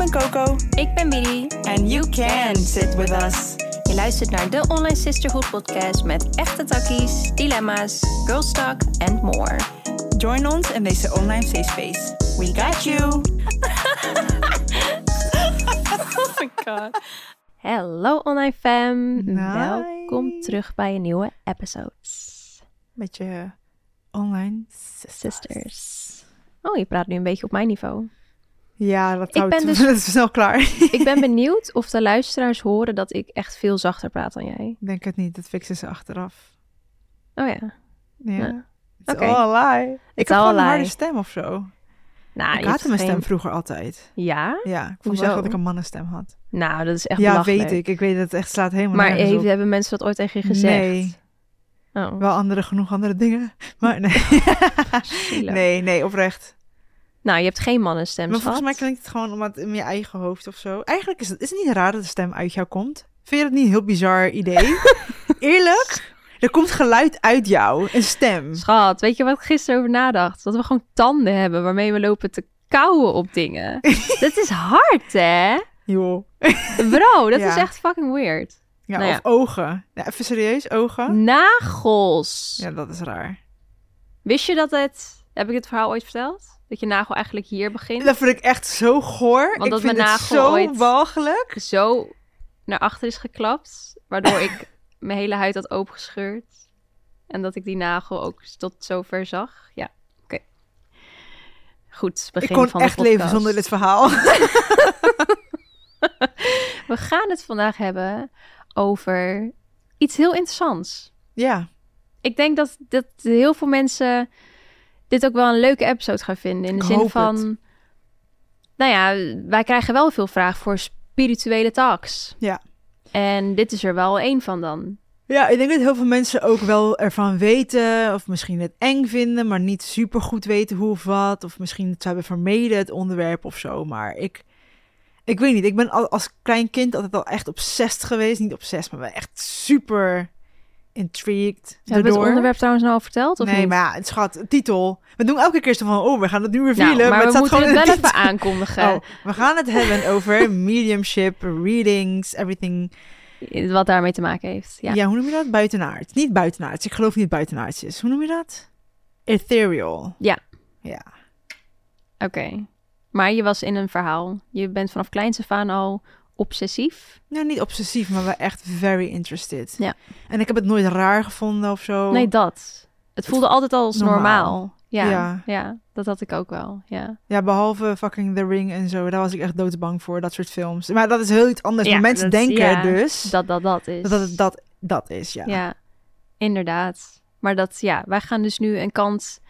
ben Coco. Ik ben Miri. And you can sit with us. Je luistert naar de Online Sisterhood podcast met echte takkies, dilemma's, girl talk and more. Join ons in deze online safe space. We got you. oh my god. Hallo online fam. Welkom terug bij een nieuwe episode. Met je online sisters. Sisters. Oh, je praat nu een beetje op mijn niveau. Ja, dat, Ik ben dus- dat is snel klaar. Ik ben benieuwd of de luisteraars horen dat ik echt veel zachter praat dan jij. Denk het niet, dat fixen ze achteraf. Oh ja. Ja. Ja. It's Oké. all a lie. Ik heb gewoon een harde stem of zo. Nou, ik haatte hebt mijn geen- stem vroeger altijd. Ja? Ja, ik vond wel dat ik een mannenstem had. Nou, dat is echt ja, belachelijk. weet ik. Ik weet dat het echt slaat helemaal Maar heeft, hebben mensen dat ooit tegen je gezegd? Nee, Oh, wel andere genoeg andere dingen. Maar nee. nee, nee, oprecht. Nou, je hebt geen mannenstem, Maar volgens mij klinkt het gewoon omdat in je eigen hoofd of zo. Eigenlijk is het, is het niet raar dat de stem uit jou komt. Vind je dat niet een heel bizar idee? Eerlijk? Er komt geluid uit jou, een stem. Schat, weet je wat ik gisteren over nadacht? Dat we gewoon tanden hebben waarmee we lopen te kauwen op dingen. dat is hard, hè? Joh. Bro, dat Ja. is echt fucking weird. Ja, Nou ja. of ogen. Ja, even serieus, ogen? Nagels. Ja, dat is raar. Wist je dat het... Heb ik het verhaal ooit verteld? Dat je nagel eigenlijk hier begint. Dat vind ik echt zo goor. Want ik dat vind mijn het nagel zo ooit- walgelijk. Zo naar achter is geklapt. Waardoor ik mijn hele huid had opengescheurd. En dat ik die nagel ook tot zover zag. Ja, oké. Goed, begin Ik kon van de echt leven zonder dit verhaal. We gaan het vandaag hebben over iets heel interessants. ja, Ik denk dat, dat heel veel mensen dit ook wel een leuke episode gaan vinden. In de Ik zin van... het. Nou ja, wij krijgen wel veel vraag voor spirituele talks. Ja. En dit is er wel één van dan. Ja, ik denk dat heel veel mensen ook wel ervan weten, of misschien het eng vinden, maar niet super goed weten hoe of wat, of misschien het hebben vermeden het onderwerp of zo. Maar ik, ik weet niet, ik ben al, als klein kind altijd al echt obsessed geweest, niet obsessed, maar wel echt super intrigued. Hebben we het onderwerp trouwens nou al verteld? Of nee, niet? maar ja, het schat, titel. We doen elke keer zo van, oh, we gaan het nu revealen, Nou, maar het we staat moeten gewoon het wel even aankondigen. Oh, we gaan het hebben over mediumship, readings, everything. Wat daarmee te maken heeft. Ja. Ja. hoe noem je dat? Buitenaard. Niet buitenaards. Ik geloof niet buitenaards is. Hoe noem je dat? Ethereal. Ja. Ja. Oké. Maar je was in een verhaal. Je bent vanaf kleins af aan al obsessief. Nou, niet obsessief, maar wel echt very interested. Ja. En ik heb het nooit raar gevonden of zo. Nee, dat. Het voelde altijd al als normaal. normaal. Ja, Ja. ja. dat had ik ook wel. Ja. Ja, behalve fucking The Ring en zo. Daar was ik echt doodsbang voor, dat soort films. Maar dat is heel iets anders. Ja, maar mensen dat denken ja, dus Dat dat dat is. dat het dat, dat is, ja. Ja, inderdaad. Maar dat, ja, wij gaan dus nu een kant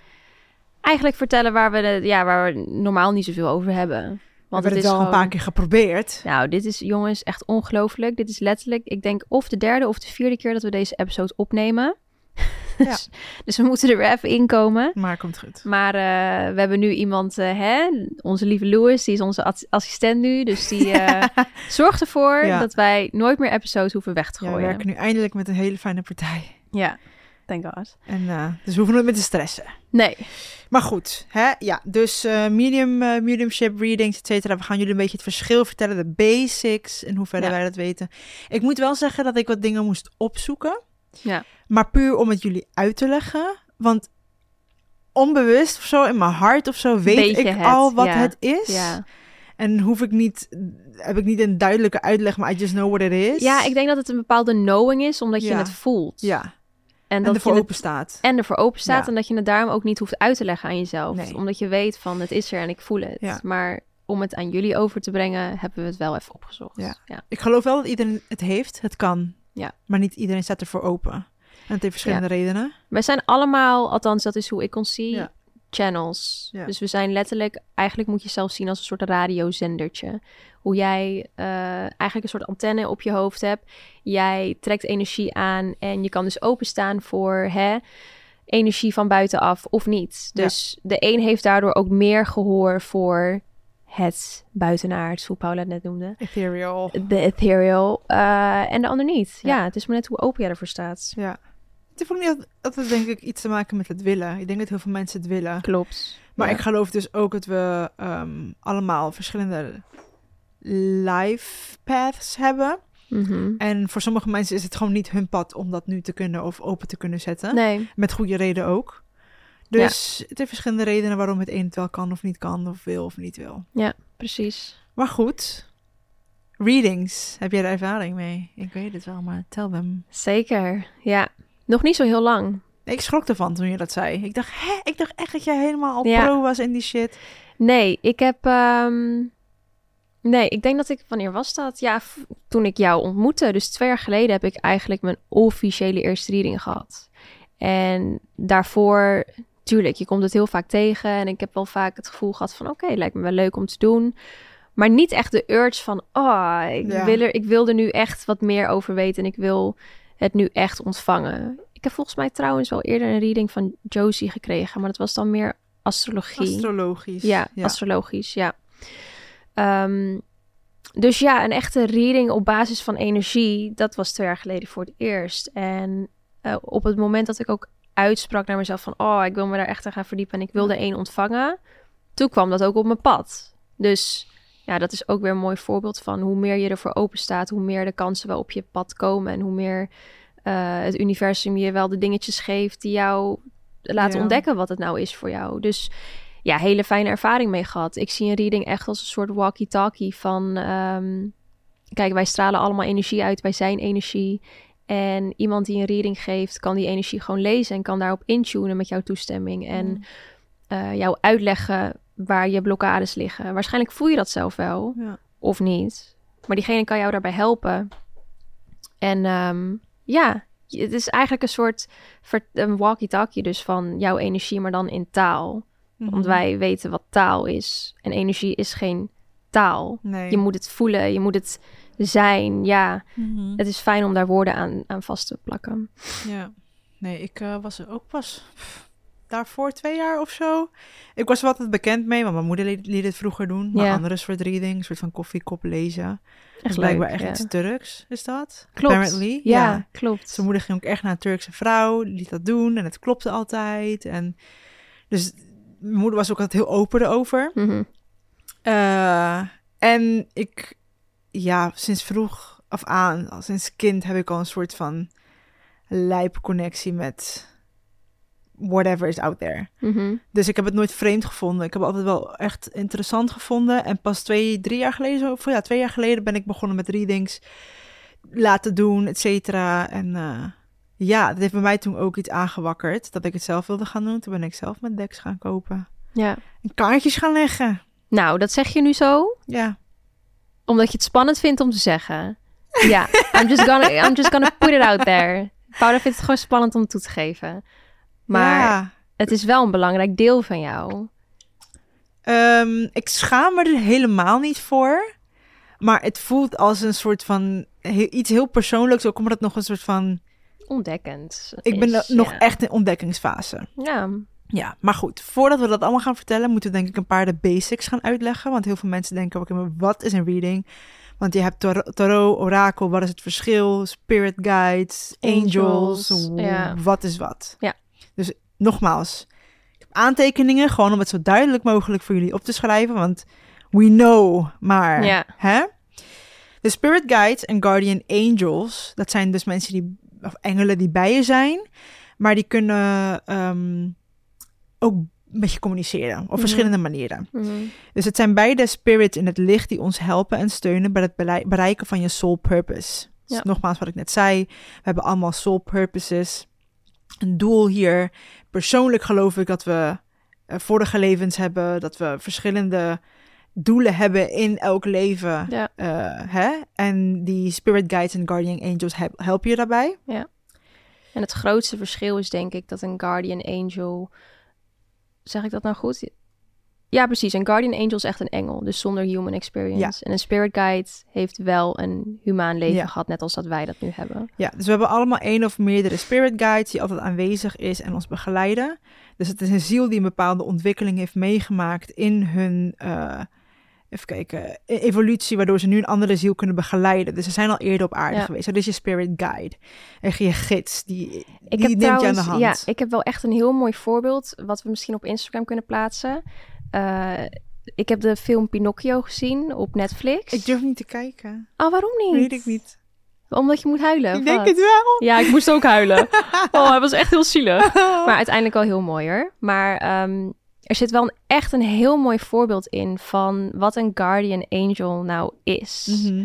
eigenlijk vertellen waar we, de, ja, waar we normaal niet zoveel over hebben. We Want hebben het het is al gewoon... een paar keer geprobeerd. Nou, dit is jongens echt ongelooflijk. Dit is letterlijk, ik denk of de derde of de vierde keer dat we deze episode opnemen. dus, dus we moeten er weer even inkomen. Maar komt goed. Maar eh, we hebben nu iemand, eh, hè, onze lieve Louis, die is onze as- assistent nu. Dus die eh, zorgt ervoor Ja. dat wij nooit meer episodes hoeven weg te Ja, we gooien. werken nu eindelijk met een hele fijne partij. Ja, thank God. En, eh, dus we hoeven nooit meer te stressen. Nee, Maar goed, hè? ja, dus eh, medium, eh, mediumship readings, et cetera. We gaan jullie een beetje het verschil vertellen, de basics en hoe verder Ja. wij dat weten. Ik moet wel zeggen dat ik wat dingen moest opzoeken, ja. maar puur om het jullie uit te leggen. Want onbewust of zo, in mijn hart of zo, weet Beetje ik het, al wat ja. het is. Ja. En hoef ik niet, heb ik niet een duidelijke uitleg, maar I just know what it is. ja, ik denk dat het een bepaalde knowing is, omdat je het voelt. Ja, En, en, dat ervoor je het, open staat. en ervoor open staat Ja. en dat je het daarom ook niet hoeft uit te leggen aan jezelf. Nee. Omdat je weet van het is er en ik voel het. Ja. Maar om het aan jullie over te brengen, hebben we het wel even opgezocht. Ja. ja. Ik geloof wel dat iedereen het heeft, het kan. Ja. Maar niet iedereen staat ervoor open. En het heeft verschillende redenen. Wij zijn allemaal, althans dat is hoe ik ons zie, Ja. Channels. Ja. Dus we zijn letterlijk, eigenlijk moet je zelf zien als een soort radiozendertje. Hoe jij eh, eigenlijk een soort antenne op je hoofd hebt. Jij trekt energie aan en je kan dus openstaan voor hè, energie van buitenaf of niet. Ja. Dus de een heeft daardoor ook meer gehoor voor het buitenaards, hoe Paula het net noemde. Ethereal. De ethereal. eh, en de ander niet. Ja. Ja. het is maar net hoe open jij ervoor staat. Ja. Het heeft ook niet altijd- denk ik, iets te maken met het willen. Ik denk dat heel veel mensen het willen. Klopt. Maar Ja. ik geloof dus ook dat we ehm, allemaal verschillende life paths hebben. Mhm. En voor sommige mensen is het gewoon niet hun pad om dat nu te kunnen of open te kunnen zetten. Nee, Met goede reden ook. Dus het heeft verschillende redenen waarom het een het wel kan of niet kan, of wil of niet wil. precies. Maar goed, readings, heb jij er ervaring mee? Ik weet het wel, maar tell them. Zeker, ja. Nog niet zo heel lang. Ik schrok ervan toen je dat zei. Ik dacht, hè? Ik dacht echt dat jij helemaal al Ja. pro was in die shit. Nee, ik heb. ehm, Nee, ik denk dat ik. Wanneer was dat? Ja, toen ik jou ontmoette. Dus twee jaar geleden heb ik eigenlijk mijn officiële eerste reading gehad. En daarvoor, tuurlijk, je komt het heel vaak tegen. En ik heb wel vaak het gevoel gehad van: oké, lijkt me wel leuk om te doen. Maar niet echt de urge van: oh, ik, Ja. wil er, ik wil er nu echt wat meer over weten. En ik wil het nu echt ontvangen. Ik heb volgens mij trouwens wel eerder een reading van Josie gekregen. Maar dat was dan meer astrologie. Astrologisch. Ja, astrologisch, ja. Ehm, dus ja, een echte reading op basis van energie, dat was twee jaar geleden voor het eerst. En eh, op het moment dat ik ook uitsprak naar mezelf van, oh, ik wil me daar echt aan gaan verdiepen en ik wilde één ontvangen, toen kwam dat ook op mijn pad. Dus ja, dat is ook weer een mooi voorbeeld van hoe meer je ervoor open staat, hoe meer de kansen wel op je pad komen en hoe meer eh, het universum je wel de dingetjes geeft die jou laten Ja. ontdekken wat het nou is voor jou. Dus ja, hele fijne ervaring mee gehad. Ik zie een reading echt als een soort walkie-talkie van... ehm, kijk, wij stralen allemaal energie uit, wij zijn energie. En iemand die een reading geeft, kan die energie gewoon lezen... en kan daarop intunen met jouw toestemming. En eh, jou uitleggen waar je blokkades liggen. Waarschijnlijk voel je dat zelf wel, Ja. of niet. Maar diegene kan jou daarbij helpen. En ehm, ja, het is eigenlijk een soort een walkie-talkie dus van jouw energie, maar dan in taal. Want Mhm. wij weten wat taal is. En energie is geen taal. Nee. Je moet het voelen, je moet het zijn. Ja, Mhm. het is fijn om daar woorden aan, aan vast te plakken. Ja. Nee, ik eh, was er ook pas daarvoor twee jaar of zo. Ik was er altijd bekend mee, want mijn moeder liet, liet het vroeger doen. Maar Ja. andere soort reading, een soort van koffiekop lezen. Echt Dus blijkbaar leuk, echt ja. iets Turks, is dat? Klopt. Apparently. Ja, klopt. Zijn moeder ging ook echt naar een Turkse vrouw, liet dat doen en het klopte altijd. En dus mijn moeder was ook altijd heel open erover. Eh, en ik, ja, sinds vroeg af aan, al sinds kind, heb ik al een soort van lijp connectie met whatever is out there. Mhm. Dus ik heb het nooit vreemd gevonden. Ik heb het altijd wel echt interessant gevonden. En pas twee, drie jaar geleden, of ja, twee jaar geleden ben ik begonnen met readings laten doen, et cetera. En eh, ja, dat heeft bij mij toen ook iets aangewakkerd, dat ik het zelf wilde gaan doen. Toen ben ik zelf mijn decks gaan kopen. Ja. En kaartjes gaan leggen. Nou, dat zeg je nu zo, Ja. omdat je het spannend vindt om te zeggen. Ja, I'm just gonna, I'm just gonna put it out there. Paula vindt het gewoon spannend om toe te geven. Maar Ja. het is wel een belangrijk deel van jou. Ehm, ik schaam me er helemaal niet voor. Maar het voelt als een soort van iets heel persoonlijks. Ook omdat het nog een soort van. Ontdekkend. Ik ben nog echt in ontdekkingsfase. Ja, Ja, maar goed. Voordat we dat allemaal gaan vertellen, moeten we denk ik een paar de basics gaan uitleggen. Want heel veel mensen denken: oké, maar wat is een reading? Want je hebt tar- tarot, orakel, wat is het verschil? Spirit guides, angels, Angels, w- ja. wat is wat? Ja. Dus nogmaals, ik heb aantekeningen gewoon om het zo duidelijk mogelijk voor jullie op te schrijven. Want we know, maar Ja. hè? De spirit guides en guardian angels, dat zijn dus mensen die, of engelen die bij je zijn, maar die kunnen ehm, ook met je communiceren op Mhm. verschillende manieren. Mhm. Dus het zijn beide spirits in het licht die ons helpen en steunen bij het bereiken van je soul purpose. Dus Ja. nogmaals wat ik net zei, we hebben allemaal soul purposes. Een doel hier. Persoonlijk geloof ik dat we eh, vorige levens hebben, dat we verschillende doelen hebben in elk leven. Ja. Eh, hè? En die spirit guides en guardian angels hel- helpen je daarbij. En het grootste verschil is denk ik dat een guardian angel... Zeg ik dat nou goed? Ja, precies. Een guardian angel is echt een engel, dus zonder human experience. En een spirit guide heeft wel een humaan leven Ja. gehad, net als dat wij dat nu hebben. Ja, dus we hebben allemaal één of meerdere spirit guides die altijd aanwezig is en ons begeleiden. Dus het is een ziel die een bepaalde ontwikkeling heeft meegemaakt in hun, eh, even kijken, e- evolutie, waardoor ze nu een andere ziel kunnen begeleiden. Dus ze zijn al eerder op aarde Ja. geweest. Dat is je spirit guide. En je gids, die, die Ik heb neemt je aan de trouwens, hand. ja, ik heb wel echt een heel mooi voorbeeld, wat we misschien op Instagram kunnen plaatsen. Eh, ik heb de film Pinocchio gezien op Netflix. Ik durf niet te kijken. Oh, waarom niet? Weet ik niet. Omdat je moet huilen. Ik denk wat? het wel. Ja, ik moest ook huilen. Oh, hij was echt heel zielig. Maar uiteindelijk wel heel mooi hoor. Maar ehm, er zit wel een, echt een heel mooi voorbeeld in van wat een guardian angel nou is. Mhm.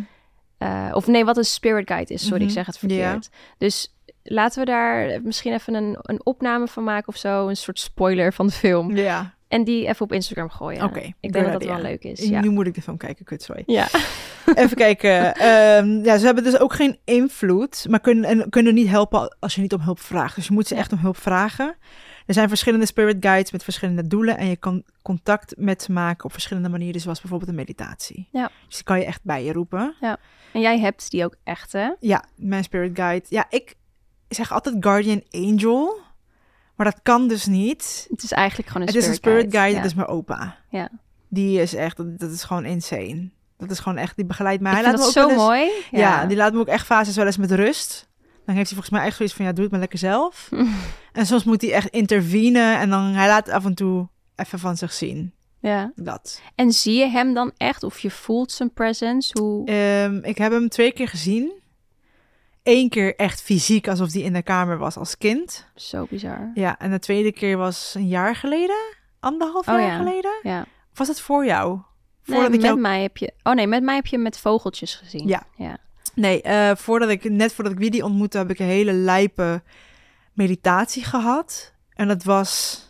Eh, of nee, wat een spirit guide is. Sorry, Mhm. ik zeg het verkeerd. Dus laten we daar misschien even een, een opname van maken of zo. Een soort spoiler van de film. Ja, En die even op Instagram gooien. oké. Ik denk dat dat wel leuk is. Ja. Nu moet ik de film kijken, kutzooi. ja. Even kijken. Ehm, ja, ze hebben dus ook geen invloed, maar kunnen, en kunnen niet helpen als je niet om hulp vraagt. Dus je moet ze Ja. echt om hulp vragen. Er zijn verschillende spirit guides met verschillende doelen en je kan contact met ze maken op verschillende manieren, zoals bijvoorbeeld een meditatie. Ja. Dus die kan je echt bij je roepen. En jij hebt die ook echt, hè? Ja, mijn spirit guide. Ja, ik zeg altijd guardian angel, maar dat kan dus niet. Het is eigenlijk gewoon een Het is spirit een spirit guide, Ja. dat is mijn opa. Ja. Die is echt, dat, is gewoon insane. Dat is gewoon echt, die begeleidt mij. Ik Hij laat dat me ook zo eens- mooi. Ja. die laat me ook echt fases wel eens met rust. Dan heeft hij volgens mij echt zoiets van, ja, doe het maar lekker zelf. en soms moet hij echt intervenen en dan, hij laat af en toe even van zich zien. ja. Dat. En zie je hem dan echt? Of je voelt zijn presence? Hoe... Ehm, ik heb hem twee keer gezien. Eén keer echt fysiek, alsof hij in de kamer was als kind. Zo bizar. Ja, en de tweede keer was een jaar geleden. Anderhalf Oh, jaar ja. geleden. Ja. Of was dat voor jou? Nee, Voordat met ik jou... mij heb je... Oh nee, met mij heb je met vogeltjes gezien. Ja. ja. Nee, eh, voordat ik, net voordat ik Willy ontmoette, heb ik een hele lijpe meditatie gehad. En dat was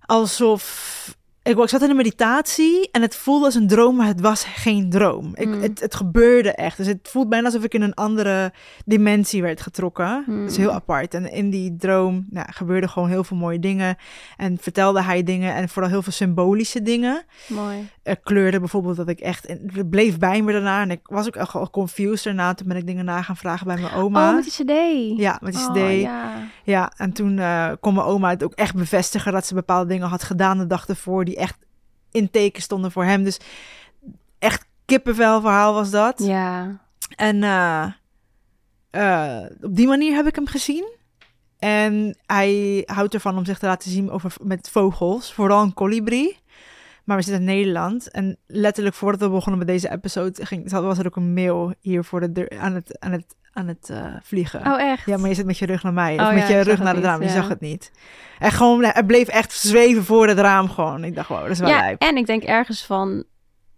alsof... Ik, ik zat in een meditatie en het voelde als een droom, maar het was geen droom. Ik, Mm. het, het gebeurde echt. Dus het voelt bijna alsof ik in een andere dimensie werd getrokken. Mm. Dat is heel apart. En in die droom nou, gebeurden gewoon heel veel mooie dingen. En vertelde hij dingen en vooral heel veel symbolische dingen Mooi. eh, kleurde bijvoorbeeld dat ik echt het bleef bij me daarna en ik was ook echt confused daarna toen ben ik dingen na gaan vragen bij mijn oma Oh, met die cd. ja met die Oh, cd ja. ja. en toen eh, kon mijn oma het ook echt bevestigen dat ze bepaalde dingen had gedaan de dag ervoor die echt in teken stonden voor hem dus echt kippenvel verhaal was dat Ja. en eh, eh, op die manier heb ik hem gezien. En hij houdt ervan om zich te laten zien over, met vogels, vooral een kolibrie. Maar we zitten in Nederland. En letterlijk voordat we begonnen met deze episode, ging, was er ook een mail hier voor de deur aan het, aan het, aan het eh, vliegen. Oh, echt? Ja, maar je zit met je rug naar mij. Of Oh met ja, je rug naar het het raam. niet, Je zag het niet. En gewoon, hij bleef echt zweven voor het raam gewoon. Ik dacht, wow, dat is wel ja, lijp. en ik denk ergens van...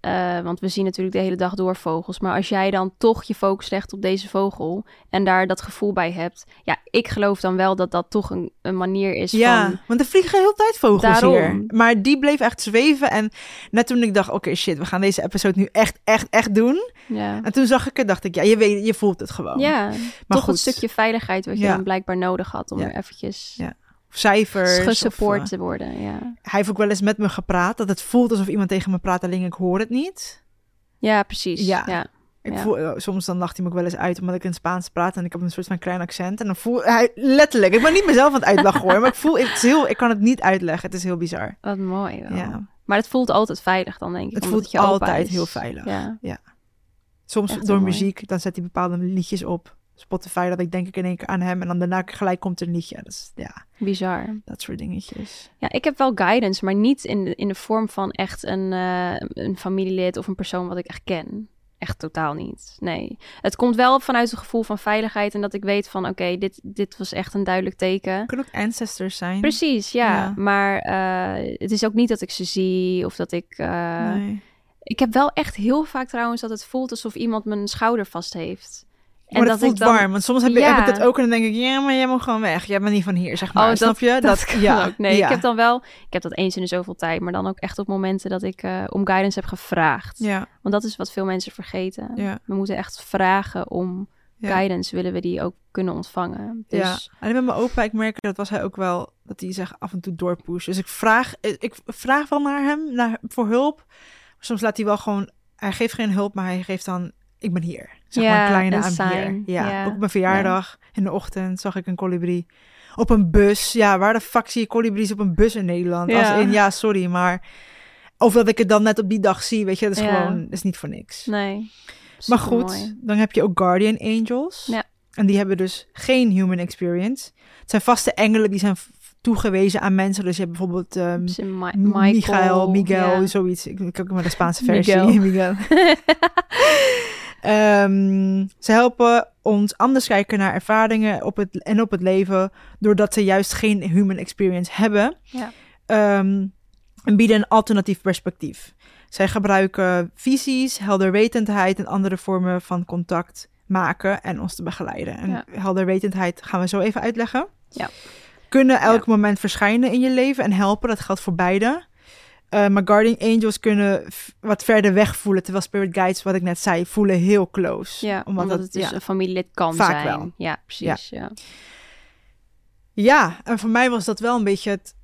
eh, want we zien natuurlijk de hele dag door vogels. Maar als jij dan toch je focus legt op deze vogel... en daar dat gevoel bij hebt... ja, ik geloof dan wel dat dat toch een, een manier is Ja, van... want er vliegen heel tijd vogels Daarom. hier. Maar die bleef echt zweven. En net toen ik dacht, oké shit, we gaan deze episode nu echt, echt, echt doen. Ja, En toen zag ik het, dacht ik, ja, je, weet, je voelt het gewoon. ja maar toch goed. een stukje veiligheid... wat je Ja. dan blijkbaar nodig had... om Ja. er eventjes Ja. Cijfers. gesupport of, te worden. Ja. eh, hij heeft ook wel eens met me gepraat. Dat het voelt alsof iemand tegen me praat, alleen ik hoor het niet. ja, precies. Ja. Ja. Ik Ja. voel, eh, soms dan lacht hij me ook wel eens uit omdat ik in Spaans praat en ik heb een soort van klein accent. En dan voel hij letterlijk, ik ben niet mezelf aan het uitlachen hoor, maar ik voel, het heel, ik kan het niet uitleggen. Het is heel bizar. Wat mooi wel. Ja. Maar het voelt altijd veilig dan, denk ik. Het voelt je altijd heel veilig. Ja. Soms Echt door mooi. muziek, dan zet hij bepaalde liedjes op Spotify, dat ik denk ik in één keer aan hem en dan daarna gelijk komt er een liedje. Dus ja, Bizar. dat soort dingetjes. Ja, ik heb wel guidance, maar niet in de, in de vorm van echt een, eh, een familielid of een persoon wat ik echt ken. Echt totaal niet. Nee. Het komt wel vanuit een gevoel van veiligheid en dat ik weet van oké, dit, dit was echt een duidelijk teken. Kunnen ook ancestors zijn. Precies, ja. Ja. Maar eh, het is ook niet dat ik ze zie of dat ik. eh, Nee. Ik heb wel echt heel vaak trouwens dat het voelt alsof iemand mijn schouder vast heeft. Maar dat, voelt dan- warm, want soms heb, ik- Ja. heb ik dat ook en dan denk ik, ja, maar jij moet gewoon weg. Jij bent niet van hier, zeg maar. Oh, dat- Snap je? Dat, kan ja, ook. Nee, ja. ik heb dan wel... Ik heb dat eens in de zoveel tijd, maar dan ook echt op momenten dat ik eh, om guidance heb gevraagd. Ja, Want dat is wat veel mensen vergeten. ja, We moeten echt vragen om guidance, willen we die ook kunnen ontvangen. Dus Ja, en met mijn opa, ik merk dat was hij ook wel, dat hij zich af en toe doorpusht. Dus ik vraag, ik vraag wel naar hem, naar, voor hulp. Soms laat hij wel gewoon, hij geeft geen hulp, maar hij geeft dan, ik ben hier. Zeg maar een kleine een I'm sign. here. Ja, Ja. ook op mijn verjaardag, in de ochtend, zag ik een kolibrie. Op een bus. Ja, waar de fuck zie je kolibries op een bus in Nederland? Ja. Als in, ja, sorry, maar... Of dat ik het dan net op die dag zie, weet je, dat is gewoon, dat is niet voor niks. nee. Maar goed, dan heb je ook Guardian Angels. Ja. En die hebben dus geen human experience. Het zijn vaste engelen die zijn toegewezen aan mensen. Dus je hebt bijvoorbeeld ehm, Dus in Mi- M- Michael, Miguel, zoiets. Ik, ik heb ook maar de Spaanse versie. Miguel. Miguel. Ehm, ze helpen ons anders kijken naar ervaringen op het, en op het leven, doordat ze juist geen human experience hebben. Ja. Ehm, en bieden een alternatief perspectief. Zij gebruiken visies, helderwetendheid en andere vormen van contact maken en ons te begeleiden. En Ja. helderwetendheid gaan we zo even uitleggen. Ja. Kunnen elk moment verschijnen in je leven en helpen. Dat geldt voor beide. Eh, maar guardian angels kunnen wat verder weg voelen. Terwijl spirit guides, wat ik net zei, voelen heel close. Ja, omdat, dat, het dus ja. een familielid kan Vaak zijn. wel. Ja, precies. Ja. Ja, en voor mij was dat wel een beetje het,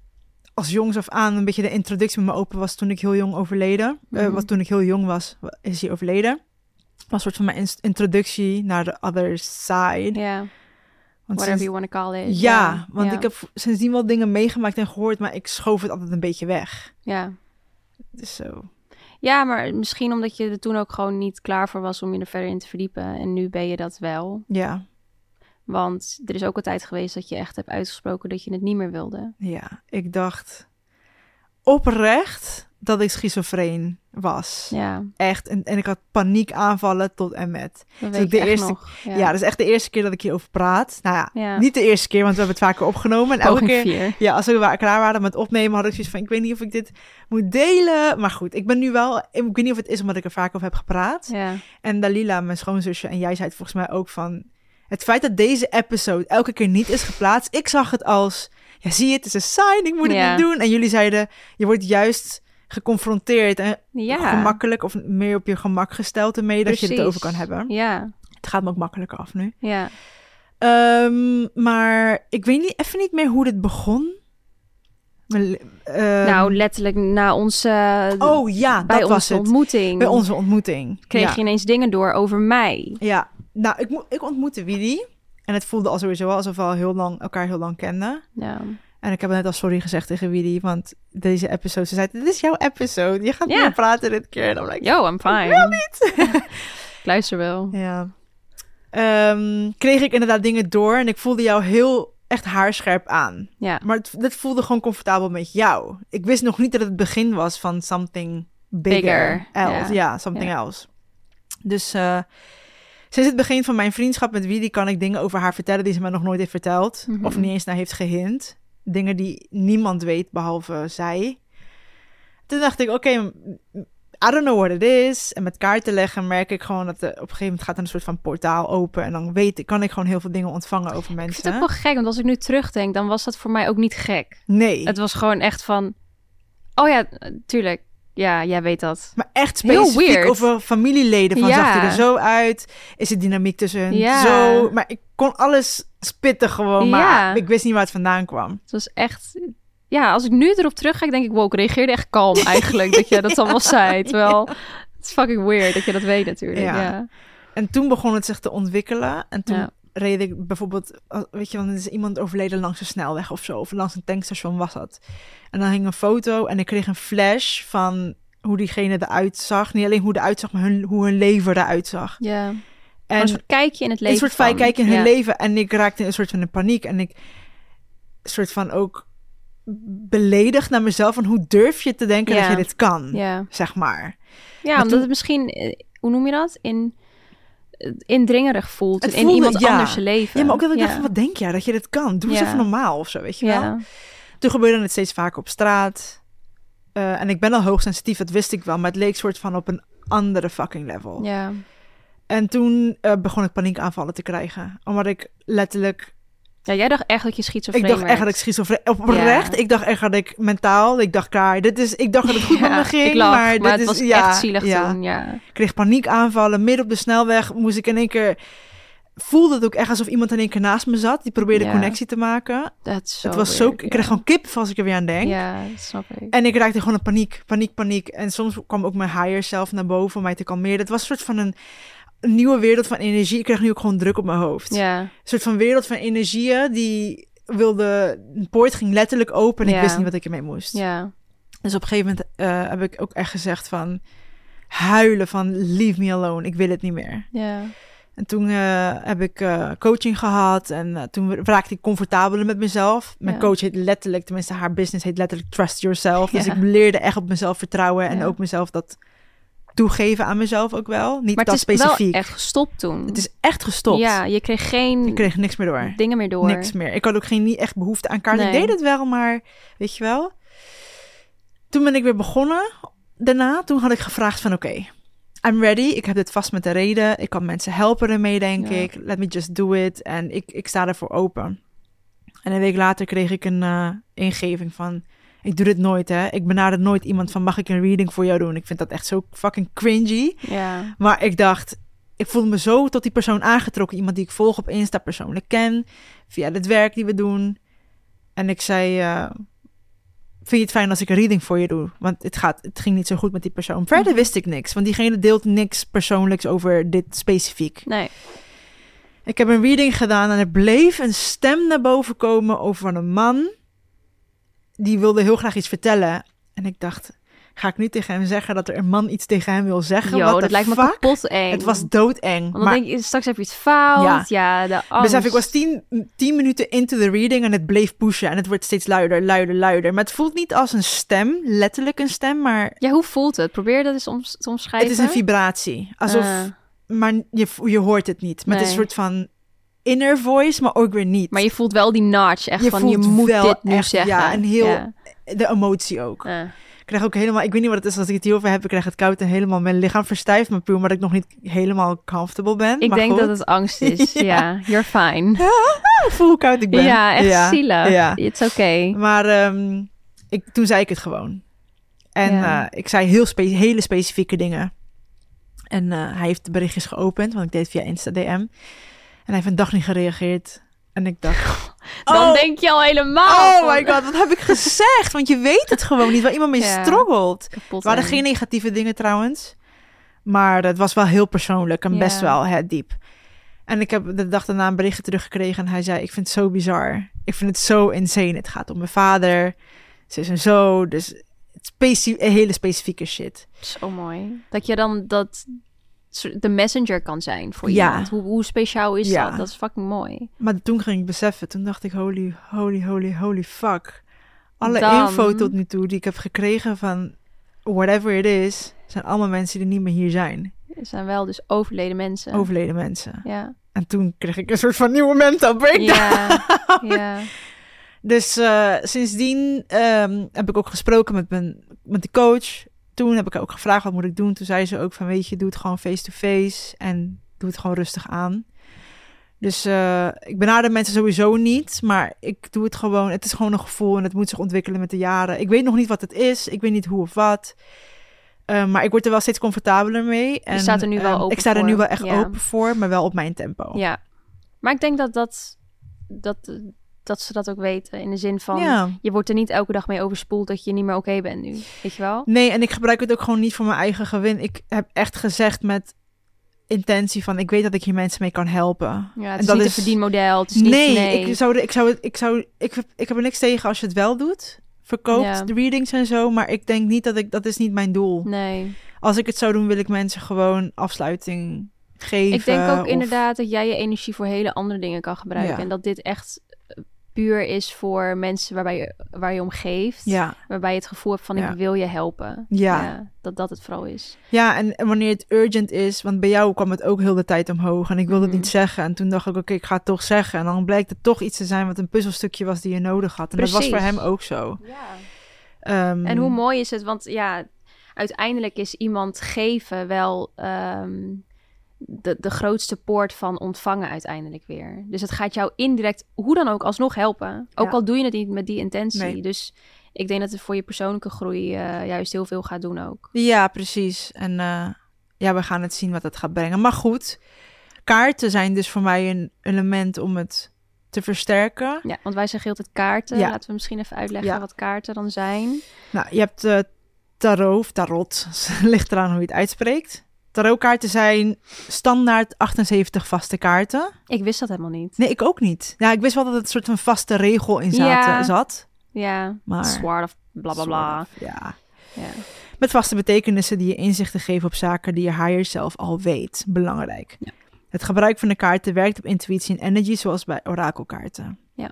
als jongs af aan, een beetje de introductie met me open was toen ik heel jong overleden. Eh, Mhm. wat toen ik heel jong was, wa- is hij overleden. Was een soort van mijn introductie naar de other side. Ja, Want whatever sinds- you want to call it. ja, want ik heb sindsdien wel dingen meegemaakt en gehoord, maar ik schoof het altijd een beetje weg. Ja. Dus zo. ja, maar misschien omdat je er toen ook gewoon niet klaar voor was om je er verder in te verdiepen. En nu ben je dat wel. Ja, Want er is ook een tijd geweest dat je echt hebt uitgesproken dat je het niet meer wilde. ja. Ik dacht oprecht dat ik schizofreen was. Ja, Echt. En, en ik had paniekaanvallen tot en met. dat Dus de ik echt eerste- nog. Ja. dat is echt de eerste keer dat ik hierover praat. Nou ja, Ja. niet de eerste keer, want we hebben het vaker opgenomen. En elke keer, vier. ja, als we klaar waren met opnemen, had ik zoiets van, ik weet niet of ik dit moet delen. Maar goed, ik ben nu wel, ik weet niet of het is omdat ik er vaak over heb gepraat. Ja, En Dalila, mijn schoonzusje, en jij zei het volgens mij ook van, het feit dat deze episode elke keer niet is geplaatst, ik zag het als, ja zie je, het is een sign, ik moet het niet doen. En jullie zeiden, je wordt juist geconfronteerd en ja. gemakkelijk of meer op je gemak gesteld ermee dat je het over kan hebben. Ja, Het gaat me ook makkelijker af nu. ja. Ehm, maar ik weet niet, even niet meer hoe dit begon. Ehm, nou, letterlijk na onze... oh ja, bij dat was het. ontmoeting Bij onze ontmoeting. kreeg ja. je ineens dingen door over mij. Ja, nou, ik, ik ontmoette Willy. En het voelde al sowieso alsof we al heel lang, elkaar heel lang kenden. Ja, En ik heb net al sorry gezegd tegen Willy, want deze episode, ze zei, dit is jouw episode. Je gaat Ja. meer praten dit keer. En dan like, yo, I'm fine. wil niet. Ik luister wel. Ja. Ehm, kreeg ik inderdaad dingen door en ik voelde jou heel echt haarscherp aan. Ja, Maar het, voelde gewoon comfortabel met jou. Ik wist nog niet dat het het begin was van something bigger, Bigger, else. ja. Something else. Dus eh, sinds het begin van mijn vriendschap met Willy kan ik dingen over haar vertellen die ze me nog nooit heeft verteld. Mhm. Of niet eens naar heeft gehint. Dingen die niemand weet behalve zij. Toen dacht ik, oké, I don't know what it is. En met kaarten leggen merk ik gewoon dat er op een gegeven moment gaat een soort van portaal open. En dan weet ik, kan ik gewoon heel veel dingen ontvangen over ik mensen. vind het ook wel gek, want als ik nu terugdenk, dan was dat voor mij ook niet gek. Nee. Het was gewoon echt van, oh ja, tuurlijk, ja, jij weet dat. Maar echt specifiek over familieleden. Van Ja. zag hij er zo uit? Is de dynamiek tussen Ja. zo? Maar ik kon alles spitten gewoon. Maar Ja. ik wist niet waar het vandaan kwam. Het was echt, ja, als ik nu erop terugkijk, denk ik, wow, ik reageerde echt kalm eigenlijk dat je dat allemaal zei. Terwijl, het is fucking weird dat je dat weet natuurlijk. Ja. En toen begon het zich te ontwikkelen. En toen. Reed ik bijvoorbeeld... als- Weet je, dan is iemand overleden langs een snelweg of zo. Of langs een tankstation was dat. En dan hing een foto en ik kreeg een flash van hoe diegene eruit zag. Niet alleen hoe eruit zag, maar hun, hoe hun leven eruit zag. ja. En een soort kijkje in het leven een soort van kijken in hun leven. En ik raakte in een soort van een paniek. En ik een soort van ook beledigd naar mezelf. Van hoe durf je te denken dat je dit kan? Ja, Zeg maar. ja Maar omdat toen- het misschien, eh, hoe noem je dat? In, eh, indringerig voelt in iemand ja. anders leven. Ja, maar ook dat ik ja. dacht van, wat denk jij dat je dit kan? Doe eens even normaal of zo, weet je wel? Toen gebeurde het steeds vaker op straat. Eh, en ik ben al hoogsensitief, dat wist ik wel. Maar het leek soort van op een andere fucking level. ja. En toen eh, begon ik paniekaanvallen te krijgen. Omdat ik letterlijk ja, jij dacht echt dat je schizofreen Ik dacht echt dat ik schizofreen... Oprecht, ik dacht echt dat ik mentaal... Ik dacht, klaar, dit is... Ik dacht dat het goed met Ja, me ging, maar, maar, dit het is... was ja, echt zielig ja. toen, ja. Ik kreeg paniekaanvallen. Midden op de snelweg moest ik in één keer... Voelde het ook echt alsof iemand in één keer naast me zat. Die probeerde connectie te maken. Dat het was zo... Ik kreeg gewoon kip als ik er weer aan denk. Ja, dat snap ik. En ik raakte gewoon in paniek, paniek, paniek. En soms kwam ook mijn higher self naar boven om mij te kalmeren. Het was een soort van een, een nieuwe wereld van energie. Ik kreeg nu ook gewoon druk op mijn hoofd. Ja, Een soort van wereld van energieën die wilde... Een poort ging letterlijk open en ik Ja. wist niet wat ik ermee moest. ja. Dus op een gegeven moment eh, heb ik ook echt gezegd van... Huilen van leave me alone, ik wil het niet meer. Ja. En En toen eh, heb ik eh, coaching gehad en toen raakte ik comfortabeler met mezelf. Mijn Ja. coach heet letterlijk, tenminste haar business heet letterlijk Trust Yourself. Dus Ja. ik leerde echt op mezelf vertrouwen en ook mezelf dat toegeven aan mezelf ook wel. Niet Maar dat het is specifiek. wel echt gestopt toen. Het is echt gestopt. Ja, je kreeg geen Ik kreeg niks meer door. dingen meer door. Niks meer. Ik had ook geen niet echt behoefte aan kaarten. Ik deed het wel, maar weet je wel. Toen ben ik weer begonnen. Daarna, toen had ik gevraagd van oké, I'm ready. Ik heb dit vast met de reden. Ik kan mensen helpen ermee, denk Ja. ik. Let me just do it. En ik, ik sta ervoor open. En een week later kreeg ik een eh, ingeving van... Ik doe dit nooit, hè. Ik benader nooit iemand van... Mag ik een reading voor jou doen? Ik vind dat echt zo fucking cringy. Ja. Maar ik dacht, ik voelde me zo tot die persoon aangetrokken. Iemand die ik volg op Insta persoonlijk ken. Via het werk die we doen. En ik zei, eh, vind je het fijn als ik een reading voor je doe? Want het, gaat, het ging niet zo goed met die persoon. Verder Mhm. wist ik niks. Want diegene deelt niks persoonlijks over dit specifiek. Nee. Ik heb een reading gedaan en er bleef een stem naar boven komen over een man. Die wilde heel graag iets vertellen. En ik dacht, ga ik nu tegen hem zeggen dat er een man iets tegen hem wil zeggen? What dat lijkt me fuck? kapot eng. Het was doodeng. Want dan Maar denk je, straks heb je het fout. Ja. Ja, de angst. besef, ik was tien, tien minuten into the reading en het bleef pushen. En het wordt steeds luider, luider, luider. Maar het voelt niet als een stem, letterlijk een stem, maar Ja, hoe voelt het? Probeer dat eens om, te omschrijven. het is een vibratie. Alsof, Ah. maar je, je hoort het niet. Maar het is een soort van inner voice, maar ook weer niet. Maar je voelt wel die notch. Echt Je van, je voelt moet wel dit nu echt, zeggen. ja, en heel- Ja. De emotie ook. Ik krijg ook helemaal, ik weet niet wat het is als ik het hierover heb. Ik krijg het koud en helemaal mijn lichaam verstijft. Maar puur omdat ik nog niet helemaal comfortable ben. Ik maar denk goed. dat het angst is. Ja. ja. you're fine. Voel hoe koud ik ben. Ja, echt zielig. Ja. It's okay. Maar ehm, ik, toen zei ik het gewoon. En eh, ik zei heel spe- hele specifieke dingen. En eh, hij heeft de berichtjes geopend, want ik deed het via Insta DM. En hij heeft een dag niet gereageerd. En ik dacht, Dan oh, denk je al helemaal oh my god, wat heb ik gezegd? Want je weet het gewoon niet, waar iemand mee Ja. struggelt. Kapot Er waren geen negatieve dingen trouwens. Maar het was wel heel persoonlijk en Ja. best wel hè, diep. En ik heb de dag daarna een berichtje teruggekregen en hij zei... ik vind het zo bizar. Ik vind het zo insane. Het gaat om mijn vader, zus en zo. Dus het hele specifieke shit. Zo mooi. Dat je dan dat de messenger kan zijn voor Ja. iemand. Hoe, hoe speciaal is Ja. dat? Dat is fucking mooi. Maar toen ging ik beseffen, toen dacht ik... holy, holy, holy, holy fuck. Alle Dan- info tot nu toe die ik heb gekregen van... whatever it is... zijn allemaal mensen die niet meer hier zijn. Het zijn wel dus overleden mensen. Overleden mensen. Ja. En toen kreeg ik een soort van nieuwe mental breakdown. Ja. ja. Dus eh, sindsdien ehm, heb ik ook gesproken met, mijn, met de coach. Toen heb ik ook gevraagd wat moet ik doen. Toen zei ze ook van weet je, doe het gewoon face-to-face en doe het gewoon rustig aan. Dus eh, ik benader mensen sowieso niet, maar ik doe het gewoon. Het is gewoon een gevoel en het moet zich ontwikkelen met de jaren. Ik weet nog niet wat het is, ik weet niet hoe of wat. Eh, maar ik word er wel steeds comfortabeler mee. En, staat er nu wel ehm, open Ik sta er nu wel echt Ja. open voor, maar wel op mijn tempo. ja. Maar ik denk dat, dat, dat, dat ze dat ook weten. In de zin van, Ja. je wordt er niet elke dag mee overspoeld dat je niet meer oké bent nu. Weet je wel? Nee, en ik gebruik het ook gewoon niet voor mijn eigen gewin. Ik heb echt gezegd met intentie van... ik weet dat ik hier mensen mee kan helpen. Ja, het En is dat niet is- een verdienmodel. Het is niet, nee, nee. Ik, zou, ik, zou, het- ik, zou, ik, heb- ik heb er niks tegen als je het wel doet. Verkoopt Ja. de readings en zo. Maar ik denk niet dat ik... Dat is niet mijn doel. Nee. Als ik het zou doen, wil ik mensen gewoon afsluiting geven. Ik denk ook of- inderdaad dat jij je energie voor hele andere dingen kan gebruiken. Ja. En dat dit echt puur is voor mensen waarbij je, waar je om geeft. Ja, Waarbij je het gevoel hebt van Ja. ik wil je helpen. Ja. dat dat het vooral is. ja en, en wanneer het urgent is... Want bij jou kwam het ook heel de tijd omhoog. En ik wilde het Mhm. niet zeggen. En toen dacht ik, oké, ik ga het toch zeggen. En dan blijkt het toch iets te zijn wat een puzzelstukje was die je nodig had. En dat was voor Precies. hem ook zo. Ja. Ehm, En hoe mooi is het? Want ja, uiteindelijk is iemand geven wel ehm, de, de grootste poort van ontvangen uiteindelijk weer. Dus het gaat jou indirect, hoe dan ook, alsnog helpen. Ook Ja. al doe je het niet met die intentie. Nee. Dus ik denk dat het voor je persoonlijke groei eh, juist heel veel gaat doen ook. Ja, precies. En eh, ja, we gaan het zien wat het gaat brengen. Maar goed, kaarten zijn dus voor mij een element om het te versterken. Ja, want wij zeggen altijd kaarten. Ja. Laten we misschien even uitleggen Ja. wat kaarten dan zijn. Nou, je hebt eh tarot of tarot, ligt eraan hoe je het uitspreekt. Tarotkaarten zijn standaard 78 vaste kaarten. Ik wist dat helemaal niet. Nee, ik ook niet. Ja, ik wist wel dat het een soort van vaste regel in zaten, Ja. zat. Ja, Maar- Sword of bla bla bla. Of, Ja. Ja. Met vaste betekenissen die je inzichten geven op zaken die je higher zelf al weet. Belangrijk. Ja. Het gebruik van de kaarten werkt op intuïtie en energy, zoals bij orakelkaarten. Ja.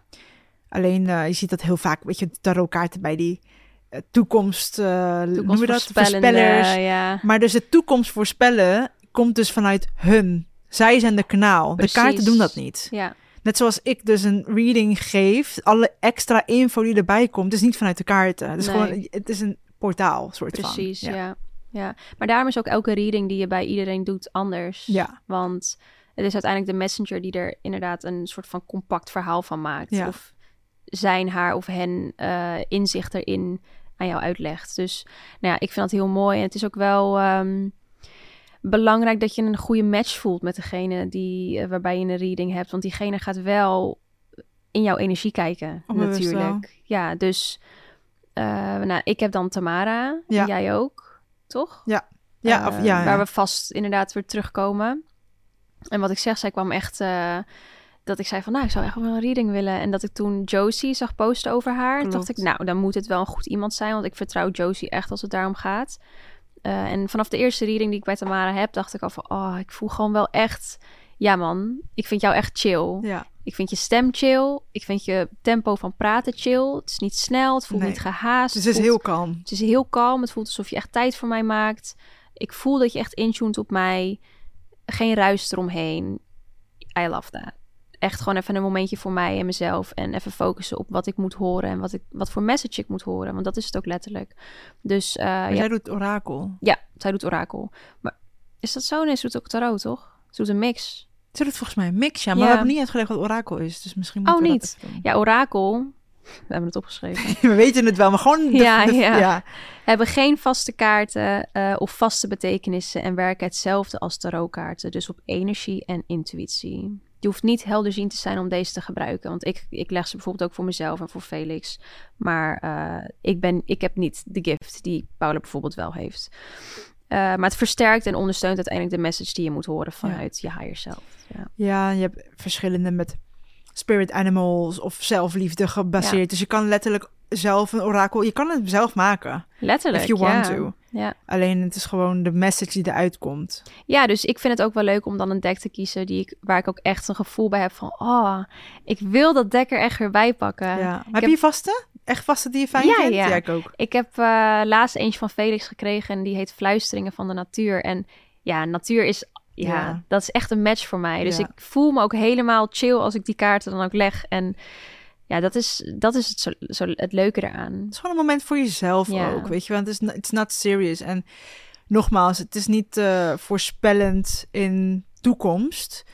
Alleen, eh, je ziet dat heel vaak, weet je, tarotkaarten bij die toekomst, eh noem je dat? Voorspellers. Ja, Maar dus de toekomst voorspellen komt dus vanuit hun. Zij zijn de kanaal. Precies. De kaarten doen dat niet. ja, Net zoals ik dus een reading geef, alle extra info die erbij komt, is niet vanuit de kaarten. Het is Nee. gewoon, het is een portaal, soort van. precies. Ja. Ja. maar daarom is ook elke reading die je bij iedereen doet anders. Ja. Want het is uiteindelijk de messenger die er inderdaad een soort van compact verhaal van maakt. Ja. Of zijn, haar of hen eh, inzicht erin aan jou uitlegt. Dus nou ja, ik vind dat heel mooi. En het is ook wel ehm, belangrijk dat je een goede match voelt met degene die, eh, waarbij je een reading hebt. Want diegene gaat wel in jouw energie kijken, Onbewust natuurlijk. Ja, dus eh, nou, ik heb dan Tamara. Ja. En jij ook, toch? Ja, Eh, of, ja, Waar ja. we vast inderdaad weer terugkomen. En wat ik zeg, zij kwam echt... dat ik zei van, nou, ik zou echt wel een reading willen. En dat ik toen Josie zag posten over haar. Klopt. dacht ik, nou, dan moet het wel een goed iemand zijn. Want ik vertrouw Josie echt als het daarom gaat. Eh, en vanaf de eerste reading die ik bij Tamara heb, dacht ik al van... Oh, ik voel gewoon wel echt... Ja man, ik vind jou echt chill. ja. Ik vind je stem chill. Ik vind je tempo van praten chill. Het is niet snel, het voelt Nee. niet gehaast. Dus het is voelt- heel kalm. het is heel kalm. Het voelt alsof je echt tijd voor mij maakt. Ik voel dat je echt intuned op mij. Geen ruis eromheen. I love that. Echt gewoon even een momentje voor mij en mezelf. En even focussen op wat ik moet horen. En wat, ik, wat voor message ik moet horen. Want dat is het ook letterlijk. Dus Maar ja, jij doet orakel. ja, zij doet orakel. Maar is dat zo? Nee, ze doet ook tarot, toch? Ze doet een mix. Ze doet volgens mij een mix, ja. Maar Ja. we hebben niet uitgelegd wat orakel is. Dus misschien Oh, moeten we niet. dat. Ja, orakel. We hebben het opgeschreven. We weten het wel, maar gewoon... De, Ja, de- ja. ja. hebben geen vaste kaarten eh, of vaste betekenissen en werken hetzelfde als tarotkaarten, dus op energie en intuïtie. Je hoeft niet helderzien te zijn om deze te gebruiken, want ik, ik leg ze bijvoorbeeld ook voor mezelf en voor Felix. Maar eh, ik, ben, ik heb niet de gift die Paula bijvoorbeeld wel heeft. Eh, maar het versterkt en ondersteunt uiteindelijk de message die je moet horen vanuit je higher self. Ja. Ja, je hebt verschillende met spirit animals of zelfliefde gebaseerd. Ja. Dus je kan letterlijk zelf een orakel... Je kan het zelf maken. Letterlijk. If you want ja. to. Ja. Alleen het is gewoon de message die eruit komt. Ja, dus ik vind het ook wel leuk om dan een deck te kiezen die ik, waar ik ook echt een gevoel bij heb van, oh, ik wil dat deck er echt weer bij pakken. ja. Heb, heb- je vaste? Echt vaste die je fijn Ja, vindt? ja. ik ook. Ik heb eh, laatst eentje van Felix gekregen en die heet Fluisteringen van de Natuur. En ja, natuur is, ja, dat is echt een match voor mij. Dus ik voel me ook helemaal chill als ik die kaarten dan ook leg. En ja, dat is, dat is het, zo, zo, het leuke eraan. Het is gewoon een moment voor jezelf Ja. ook, weet je wel. Het is not, it's not serious. En nogmaals, het is niet eh, voorspellend in toekomst.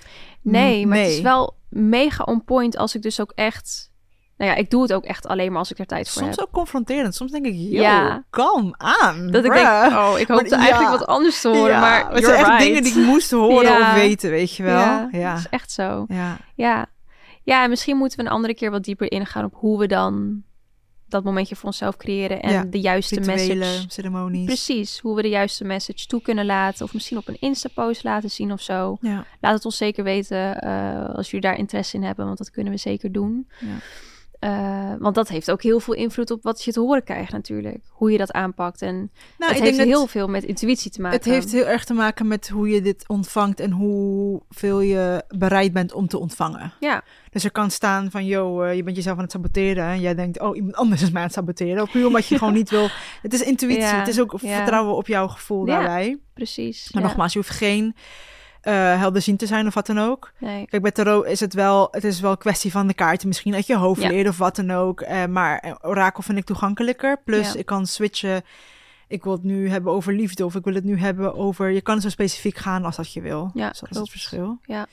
Nee, maar het is wel mega on point als ik dus ook echt... Nou ja, ik doe het ook echt alleen maar als ik er tijd voor Soms heb. ook confronterend. Soms denk ik, yo, Ja. kalm aan. Dat ik denk, oh, ik hoopte eigenlijk wat anders te horen, Ja, maar het zijn echt dingen die ik moest horen of weten, weet je wel. Ja, Ja, dat is echt zo. ja. Ja. Ja, en misschien moeten we een andere keer wat dieper ingaan op hoe we dan dat momentje voor onszelf creëren en Ja, de juiste message. ceremonies. Precies, hoe we de juiste message toe kunnen laten. Of misschien op een Insta-post laten zien of zo. Ja. Laat het ons zeker weten eh, als jullie daar interesse in hebben, want dat kunnen we zeker doen. Ja. Eh, want dat heeft ook heel veel invloed op wat je te horen krijgt natuurlijk. Hoe je dat aanpakt. En Nou, het ik heeft denk dat heel veel met intuïtie te maken. het heeft heel erg te maken met hoe je dit ontvangt en hoeveel je bereid bent om te ontvangen. Ja, Dus er kan staan van, yo, eh, je bent jezelf aan het saboteren. En jij denkt, oh, iemand anders is mij aan het saboteren. Of puur omdat je gewoon niet wil. Het is intuïtie. Ja, het is ook ja. vertrouwen op jouw gevoel Ja. daarbij. precies. Maar nogmaals, je hoeft geen eh helderzien te zijn of wat dan ook. Nee. Kijk, bij tarot is het wel, het is wel een kwestie van de kaarten misschien uit je hoofd Ja. leren of wat dan ook. Eh, maar orakel vind ik toegankelijker. Plus, Ja. ik kan switchen. Ik wil het nu hebben over liefde of ik wil het nu hebben over... Je kan zo specifiek gaan als dat je wil. Ja, dus dat is het verschil. Ja.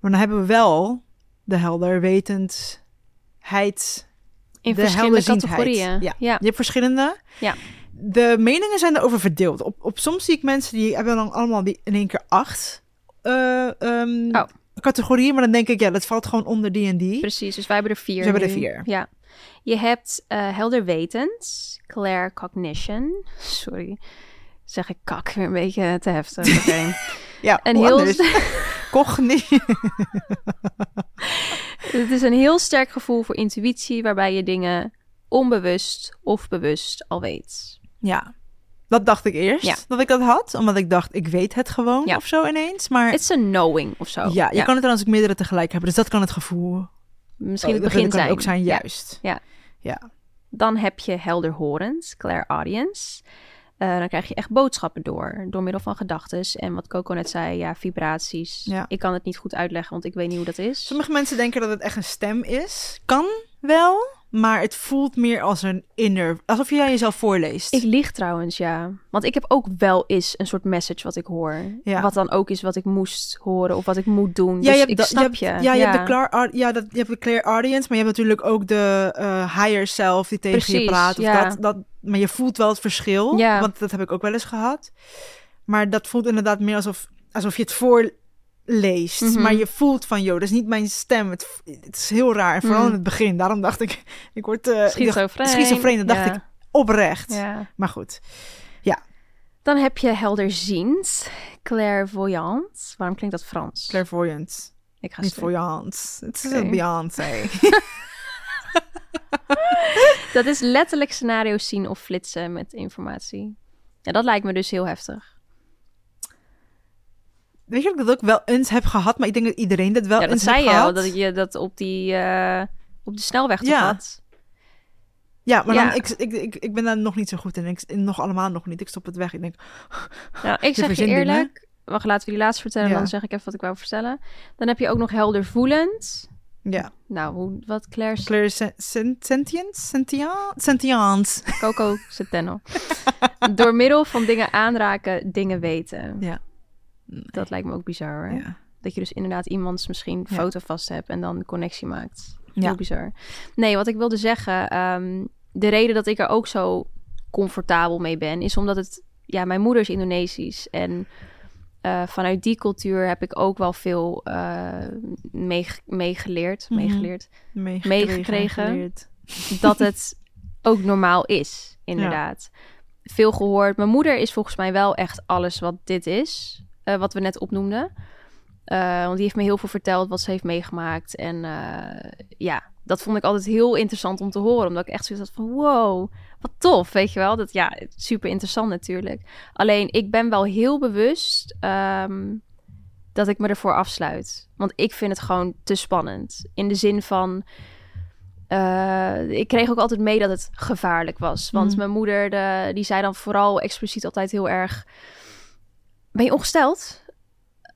Maar dan hebben we wel de helderwetendheid. In de verschillende categorieën. Ja. ja. Je hebt verschillende. Ja. De meningen zijn erover verdeeld. Op, op soms zie ik mensen die hebben dan allemaal die in één keer acht Oh. categorieën. Maar dan denk ik, ja, dat valt gewoon onder die en die. Precies, dus wij hebben er vier. Ze hebben er vier. Ja. Je hebt eh helderwetend, clear cognition. Sorry, zeg ik kak weer een beetje te heftig. Oké. Ja, Een hoe heel? Cognitie. Het is een heel sterk gevoel voor intuïtie, waarbij je dingen onbewust of bewust al weet. Ja. Dat dacht ik eerst, Ja. dat ik dat had. Omdat ik dacht, ik weet het gewoon Ja. of zo ineens. Maar It's a knowing of zo. ja, je kan het trouwens ook meerdere tegelijk hebben. Dus dat kan het gevoel Misschien oh, het dat begin kan zijn. ook zijn, juist. Ja. Ja. Dan heb je helderhorend, clairaudience. Eh dan krijg je echt boodschappen door, door middel van gedachten. En wat Coco net zei, ja, vibraties. Ja. Ik kan het niet goed uitleggen, want ik weet niet hoe dat is. Sommige mensen denken dat het echt een stem is. Kan wel, maar het voelt meer als een inner... Alsof jij jezelf voorleest. Ik lieg trouwens, ja. Want ik heb ook wel eens een soort message wat ik hoor. Ja. Wat dan ook is wat ik moest horen of wat ik moet doen. Ja, dus je hebt, ik snap je. je. hebt- ja, je hebt de clear, ja, dat, je hebt de clear audience, maar je hebt natuurlijk ook de eh, higher self die tegen je praat. Of ja. dat, dat, maar je voelt wel het verschil, Ja. want dat heb ik ook wel eens gehad. Maar dat voelt inderdaad meer alsof, alsof je het voorleest. Mhm. Maar je voelt van, joh, dat is niet mijn stem. Het, het is heel raar, en vooral Mhm. in het begin. Daarom dacht ik, ik word dacht, Schizofreen. schizofreen, dat dacht Ja. ik oprecht. Ja. Maar goed, Dan heb je helderziend, clairvoyant. Waarom klinkt dat Frans? clairvoyant. ik ga Niet voyant. Het is een Beyoncé. Dat is letterlijk scenario's zien of flitsen met informatie. Ja, dat lijkt me dus heel heftig. Weet je dat ik dat ook wel eens heb gehad, maar ik denk dat iedereen dat wel ja, dat eens zei heeft je al, gehad. dat je dat op die eh, op de snelweg toch Ja. had. Ja, maar Ja. Dan, ik, ik, ik, ik ben daar nog niet zo goed in. Ik, nog allemaal nog niet. Ik stop het weg. Ik denk, Ja, ik zeg je dingen. eerlijk. Wacht, laten we die laatste vertellen, Ja. dan zeg ik even wat ik wou vertellen. Dan heb je ook nog heldervoelend. ja. Nou, hoe, wat Claire Claire sen- sen- sentient? Sentient? Sentient. Coco Centeno. Door middel van dingen aanraken, dingen weten. Ja. Dat lijkt me ook bizar hoor. Ja. Dat je dus inderdaad iemands misschien Ja. foto vast hebt en dan connectie maakt. Heel Ja. bizar. Nee, wat ik wilde zeggen, ehm, de reden dat ik er ook zo comfortabel mee ben, is omdat het, ja, mijn moeder is Indonesisch en eh, vanuit die cultuur heb ik ook wel veel meege- meegeleerd, Mhm. meegeleerd, Meegekregen. Meegekregen. dat het ook normaal is, inderdaad. Veel gehoord. Mijn moeder is volgens mij wel echt alles wat dit is, eh, wat we net opnoemden. Eh, want die heeft me heel veel verteld wat ze heeft meegemaakt. En eh, ja, dat vond ik altijd heel interessant om te horen. Omdat ik echt zoiets had van, wow, wat tof, weet je wel. Dat, ja, super interessant natuurlijk. Alleen, ik ben wel heel bewust ehm, dat ik me ervoor afsluit. Want ik vind het gewoon te spannend. In de zin van... ik kreeg ook altijd mee dat het gevaarlijk was. Want Mm. mijn moeder, de, die zei dan vooral expliciet altijd heel erg... Ben je ongesteld?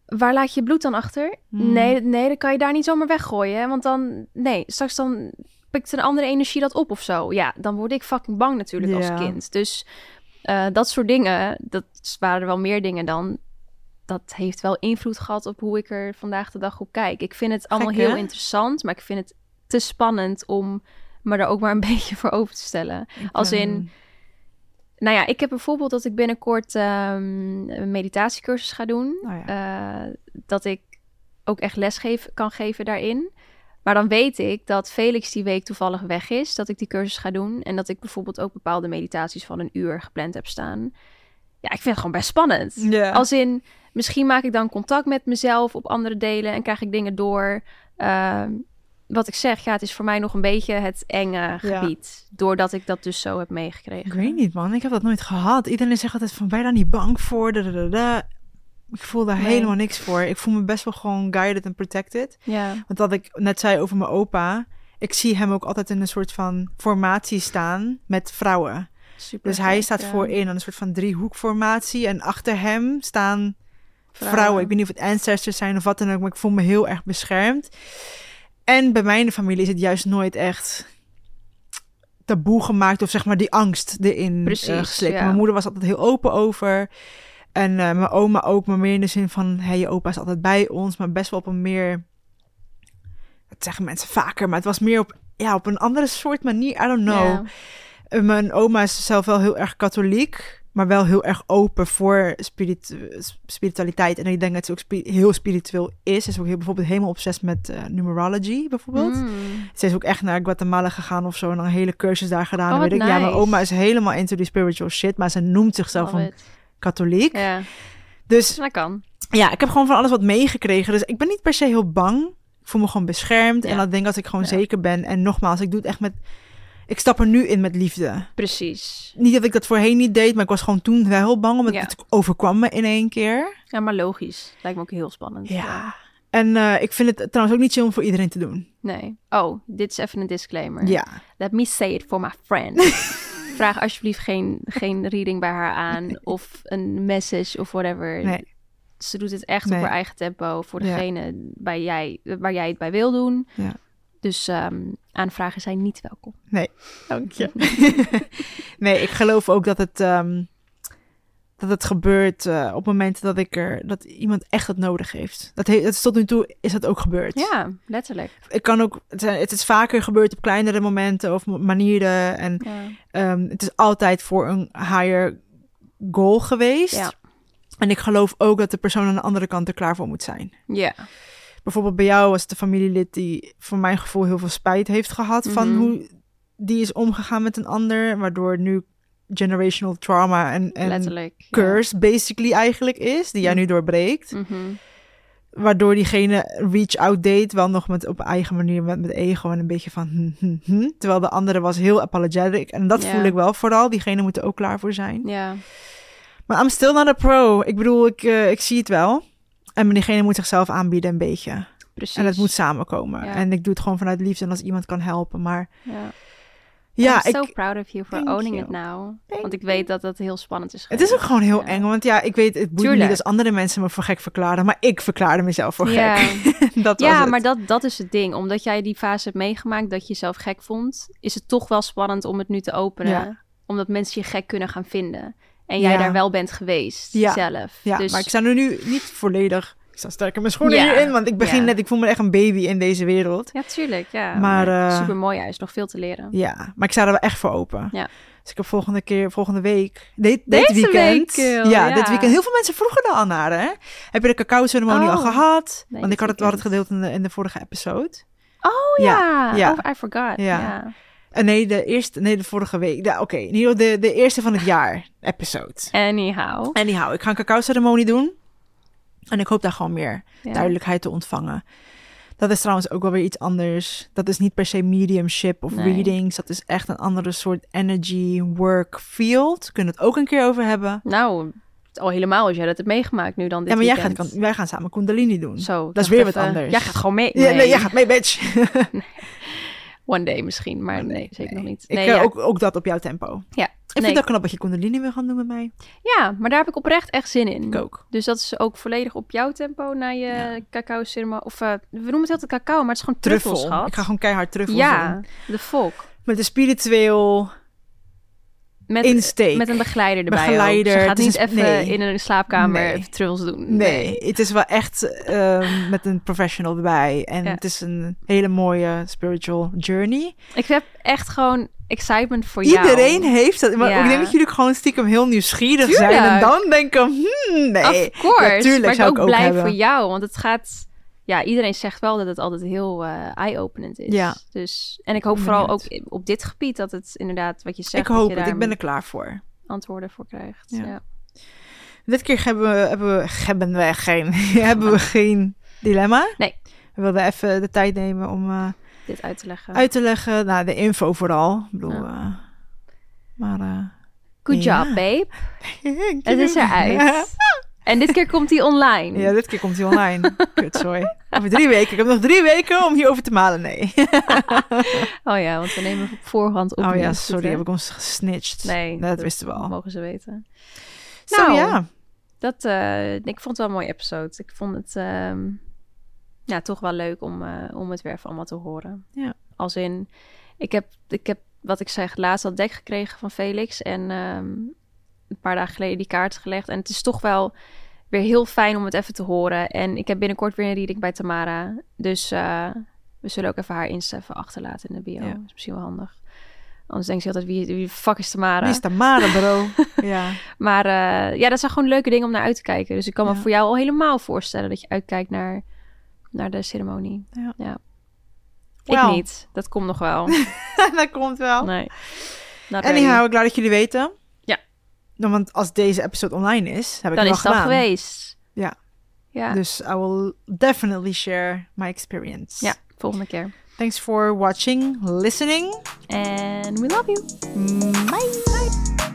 Waar laat je bloed dan achter? Mm. Nee, nee, dan kan je daar niet zomaar weggooien. hè, Want dan, nee, straks dan pikt een andere energie dat op of zo. Ja, dan word ik fucking bang natuurlijk Ja. als kind. Dus eh, dat soort dingen, dat waren er wel meer dingen dan. Dat heeft wel invloed gehad op hoe ik er vandaag de dag op kijk. Ik vind het allemaal Gek, heel hè? interessant, maar ik vind het te spannend om me er ook maar een beetje voor over te stellen. Als in, nou ja, ik heb bijvoorbeeld dat ik binnenkort ehm, een meditatiecursus ga doen. Ja. Eh, dat ik ook echt les geef, kan geven daarin. Maar dan weet ik dat Felix die week toevallig weg is, dat ik die cursus ga doen. En dat ik bijvoorbeeld ook bepaalde meditaties van een uur gepland heb staan. Ja, ik vind het gewoon best spannend. Als in, misschien maak ik dan contact met mezelf op andere delen en krijg ik dingen door. Ehm, wat ik zeg, ja, het is voor mij nog een beetje het enge gebied. Doordat ik dat dus zo heb meegekregen. Ik weet niet, man. Ik heb dat nooit gehad. Iedereen zegt altijd van, ben je daar niet bang voor? Da, da, da, da. Ik voel daar Nee. helemaal niks voor. Ik voel me best wel gewoon guided en protected. Ja, Want wat ik net zei over mijn opa... Ik zie hem ook altijd in een soort van formatie staan met vrouwen. super. Dus hij staat ja. voorin aan een soort van driehoekformatie. En achter hem staan vrouwen. Vrouwen. Ik weet niet of het ancestors zijn of wat dan ook, maar ik voel me heel erg beschermd. En bij mijn familie is het juist nooit echt taboe gemaakt of zeg maar die angst erin eh, Precies, ja. Mijn moeder was altijd heel open over. En eh, mijn oma ook, maar meer in de zin van... Hey, je opa is altijd bij ons, maar best wel op een meer... Dat zeggen mensen vaker, maar het was meer op, ja, op een andere soort manier. I don't know. Ja. Eh, Mijn oma is zelf wel heel erg katholiek, maar wel heel erg open voor spiritu- spiritualiteit. En ik denk dat ze ook spi- heel spiritueel is. Ze is ook heel, bijvoorbeeld helemaal obsessief met eh, numerology, bijvoorbeeld. Mm. Ze is ook echt naar Guatemala gegaan of zo en dan een hele cursus daar gedaan. Oh, weet ik. Ja, mijn oma is helemaal into die spiritual shit, maar ze noemt zichzelf een katholiek. Ja, Dus dat kan. ja, ik heb gewoon van alles wat meegekregen. Dus ik ben niet per se heel bang. Ik voel me gewoon beschermd. Ja. En dat denk ik als ik gewoon Ja. zeker ben. En nogmaals, ik doe het echt met... ik stap er nu in met liefde. Precies. Niet dat ik dat voorheen niet deed, maar ik was gewoon toen wel bang, omdat Ja. het overkwam me in één keer. Ja, maar logisch. Lijkt me ook heel spannend. Ja. En eh, ik vind het trouwens ook niet chill om voor iedereen te doen. Nee. Oh, dit is even een disclaimer. Ja. Let me say it for my friend. Vraag alsjeblieft geen, geen reading bij haar aan of een message of whatever. Nee. Ze doet het echt Nee. op haar eigen tempo voor Ja. degene bij jij, waar jij het bij wil doen. Ja. Dus ehm, aanvragen zijn niet welkom. Dank je. nee, ik geloof ook dat het, ehm, dat het gebeurt eh, op momenten dat, ik er, dat iemand echt het nodig heeft. Dat, is tot nu toe is dat ook gebeurd. Ja, letterlijk. Ik kan ook, het, het is vaker gebeurd op kleinere momenten of manieren. En Ja. Ehm, het is altijd voor een higher goal geweest. Ja. En ik geloof ook dat de persoon aan de andere kant er klaar voor moet zijn. ja. Bijvoorbeeld bij jou was het de familielid die voor mijn gevoel heel veel spijt heeft gehad van Mhm. hoe die is omgegaan met een ander, waardoor nu generational trauma en, en ja. curse basically eigenlijk is, die jij nu doorbreekt. Mhm. Waardoor diegene reach out deed, wel nog met op eigen manier met, met ego en een beetje van hm, hm, hm. Terwijl de andere was heel apologetic. En dat voel ik wel vooral. Diegene moet er ook klaar voor zijn. Ja. Maar I'm still not a pro. Ik bedoel, ik, eh, ik zie het wel. En diegene moet zichzelf aanbieden een beetje. Precies. En het moet samenkomen. Ja. En ik doe het gewoon vanuit liefde en als iemand kan helpen. Maar Ja. ja, I'm ik, so proud of you for Thank owning you. it now. Thank Want ik weet dat dat heel spannend is het is ook gewoon heel Ja. eng. Want ja, ik weet, het boeit niet als andere mensen me voor gek verklaren. Maar ik verklaarde mezelf voor gek. dat was Ja, het. maar dat, dat is het ding. Omdat jij die fase hebt meegemaakt dat je jezelf gek vond, is het toch wel spannend om het nu te openen. Omdat mensen je gek kunnen gaan vinden. En jij Ja. daar wel bent geweest Ja. zelf. Ja, dus, maar ik sta er nu niet volledig... Ik sta sterk in mijn schoenen Ja. hierin. Want ik begin net... Ik voel me echt een baby in deze wereld. Ja, tuurlijk. Ja. Maar, eh, super mooi juist. Nog veel te leren. Ja, maar ik sta er wel echt voor open. Ja. Dus ik heb volgende keer, volgende week, dit, dit Deze weekend. week ja, ja. dit weekend. Heel veel mensen vroegen er al naar, hè? Heb je de cacao-ceremonie al Oh. gehad? Nee, Want ik had het, we hadden het gedeeld in de, in de vorige episode. Oh ja. ja. Oh, I forgot. Ja. Ja. En nee, de eerste, nee, de vorige week. Oké, in ieder geval de, de eerste van het jaar episode. Anyhow. Anyhow, ik ga een cacao-ceremonie doen. En ik hoop daar gewoon meer duidelijkheid te ontvangen. Dat is trouwens ook wel weer iets anders. Dat is niet per se mediumship of Nee. readings. Dat is echt een andere soort energy work field. Kunnen we het ook een keer over hebben. Nou, al helemaal als jij dat hebt meegemaakt nu dan dit ja, maar jij gaat, wij gaan samen Kundalini doen. Zo, Dat is weer wat anders. Jij gaat gewoon mee. Ja, nee, jij gaat mee, bitch. One day misschien, maar nee, zeker nog niet. Ik, Nee, eh, ja. ook, ook dat op jouw tempo. Ja, Ik nee. vind het ook knap dat je Kundalini wil gaan doen met mij. ja, maar daar heb ik oprecht echt zin in. Ik ook. Dus dat is ook volledig op jouw tempo naar je Ja. cacao ceremonie. Of eh, we noemen het altijd cacao, maar het is gewoon Truffel. Ik ga gewoon keihard truffels ja, doen. de volk. Met een spiritueel Met, insteek. met een begeleider erbij. ook. Begeleider, Ze gaat niet even nee. in een slaapkamer Nee. even truffels doen. Nee, het is wel echt ehm, met een professional erbij. En Ja. het is een hele mooie spiritual journey. Ik heb echt gewoon excitement voor jou. Iedereen heeft dat. Maar Ja. ik denk dat jullie gewoon stiekem heel nieuwsgierig zijn. En dan denken, hmm, nee. Of course. Ja, tuurlijk maar ik zou ook ik ook blij hebben. voor jou. Want het gaat... Ja, iedereen zegt wel dat het altijd heel eh, eye-openend is. Ja. Dus, en ik hoop vooral ook op dit gebied dat het inderdaad, wat je zegt, ik dat hoop je het. Ik ben er klaar voor. antwoorden voor krijgt. Ja. Ja. Dit keer hebben we, hebben we, hebben we geen, hebben we geen dilemma. Nee. We wilden even de tijd nemen om eh, Dit uit te leggen. uit te leggen. Nou, de info vooral. Ik bedoel, Ja. eh, maar... Good job, babe. Het is eruit. En dit keer komt hij online. Ja, dit keer komt hij online. Kut, sorry. Over drie weken. Ik heb nog drie weken om hierover te malen. Nee. Oh ja, want we nemen op voorhand op. oh ja, sorry. Heb ik ons gesnitcht. Nee, dat, wisten we al. mogen ze weten. Nou, ja. Dat, eh, ik vond het wel een mooie episode. Ik vond het ehm, ja, toch wel leuk om, eh, om het weer even allemaal te horen. Ja. Als in, ik heb, ik heb wat ik zeg, laatst dat dek gekregen van Felix. En ehm, een paar dagen geleden die kaart gelegd. En het is toch wel weer heel fijn om het even te horen. En ik heb binnenkort weer een reading bij Tamara. Dus eh, we zullen ook even haar Insta even achterlaten in de bio. Ja. Dat is misschien wel handig. Anders denkt ze altijd, wie, wie de fuck is Tamara? Wie is Tamara, bro? ja. Maar eh, ja, dat zijn gewoon leuke dingen om naar uit te kijken. Dus ik kan me Ja. voor jou al helemaal voorstellen dat je uitkijkt naar, naar de ceremonie. Ja. Ik Wauw. niet. Dat komt nog wel. dat komt wel. Nee. Not Anyhow, ready. ik glad dat jullie weten. Nou, want als deze episode online is, heb ik Dan het is wel het al gedaan. geweest. Ja. Ja. Dus I will definitely share my experience. ja, volgende keer. Thanks for watching, listening. And we love you. Mm, Bye.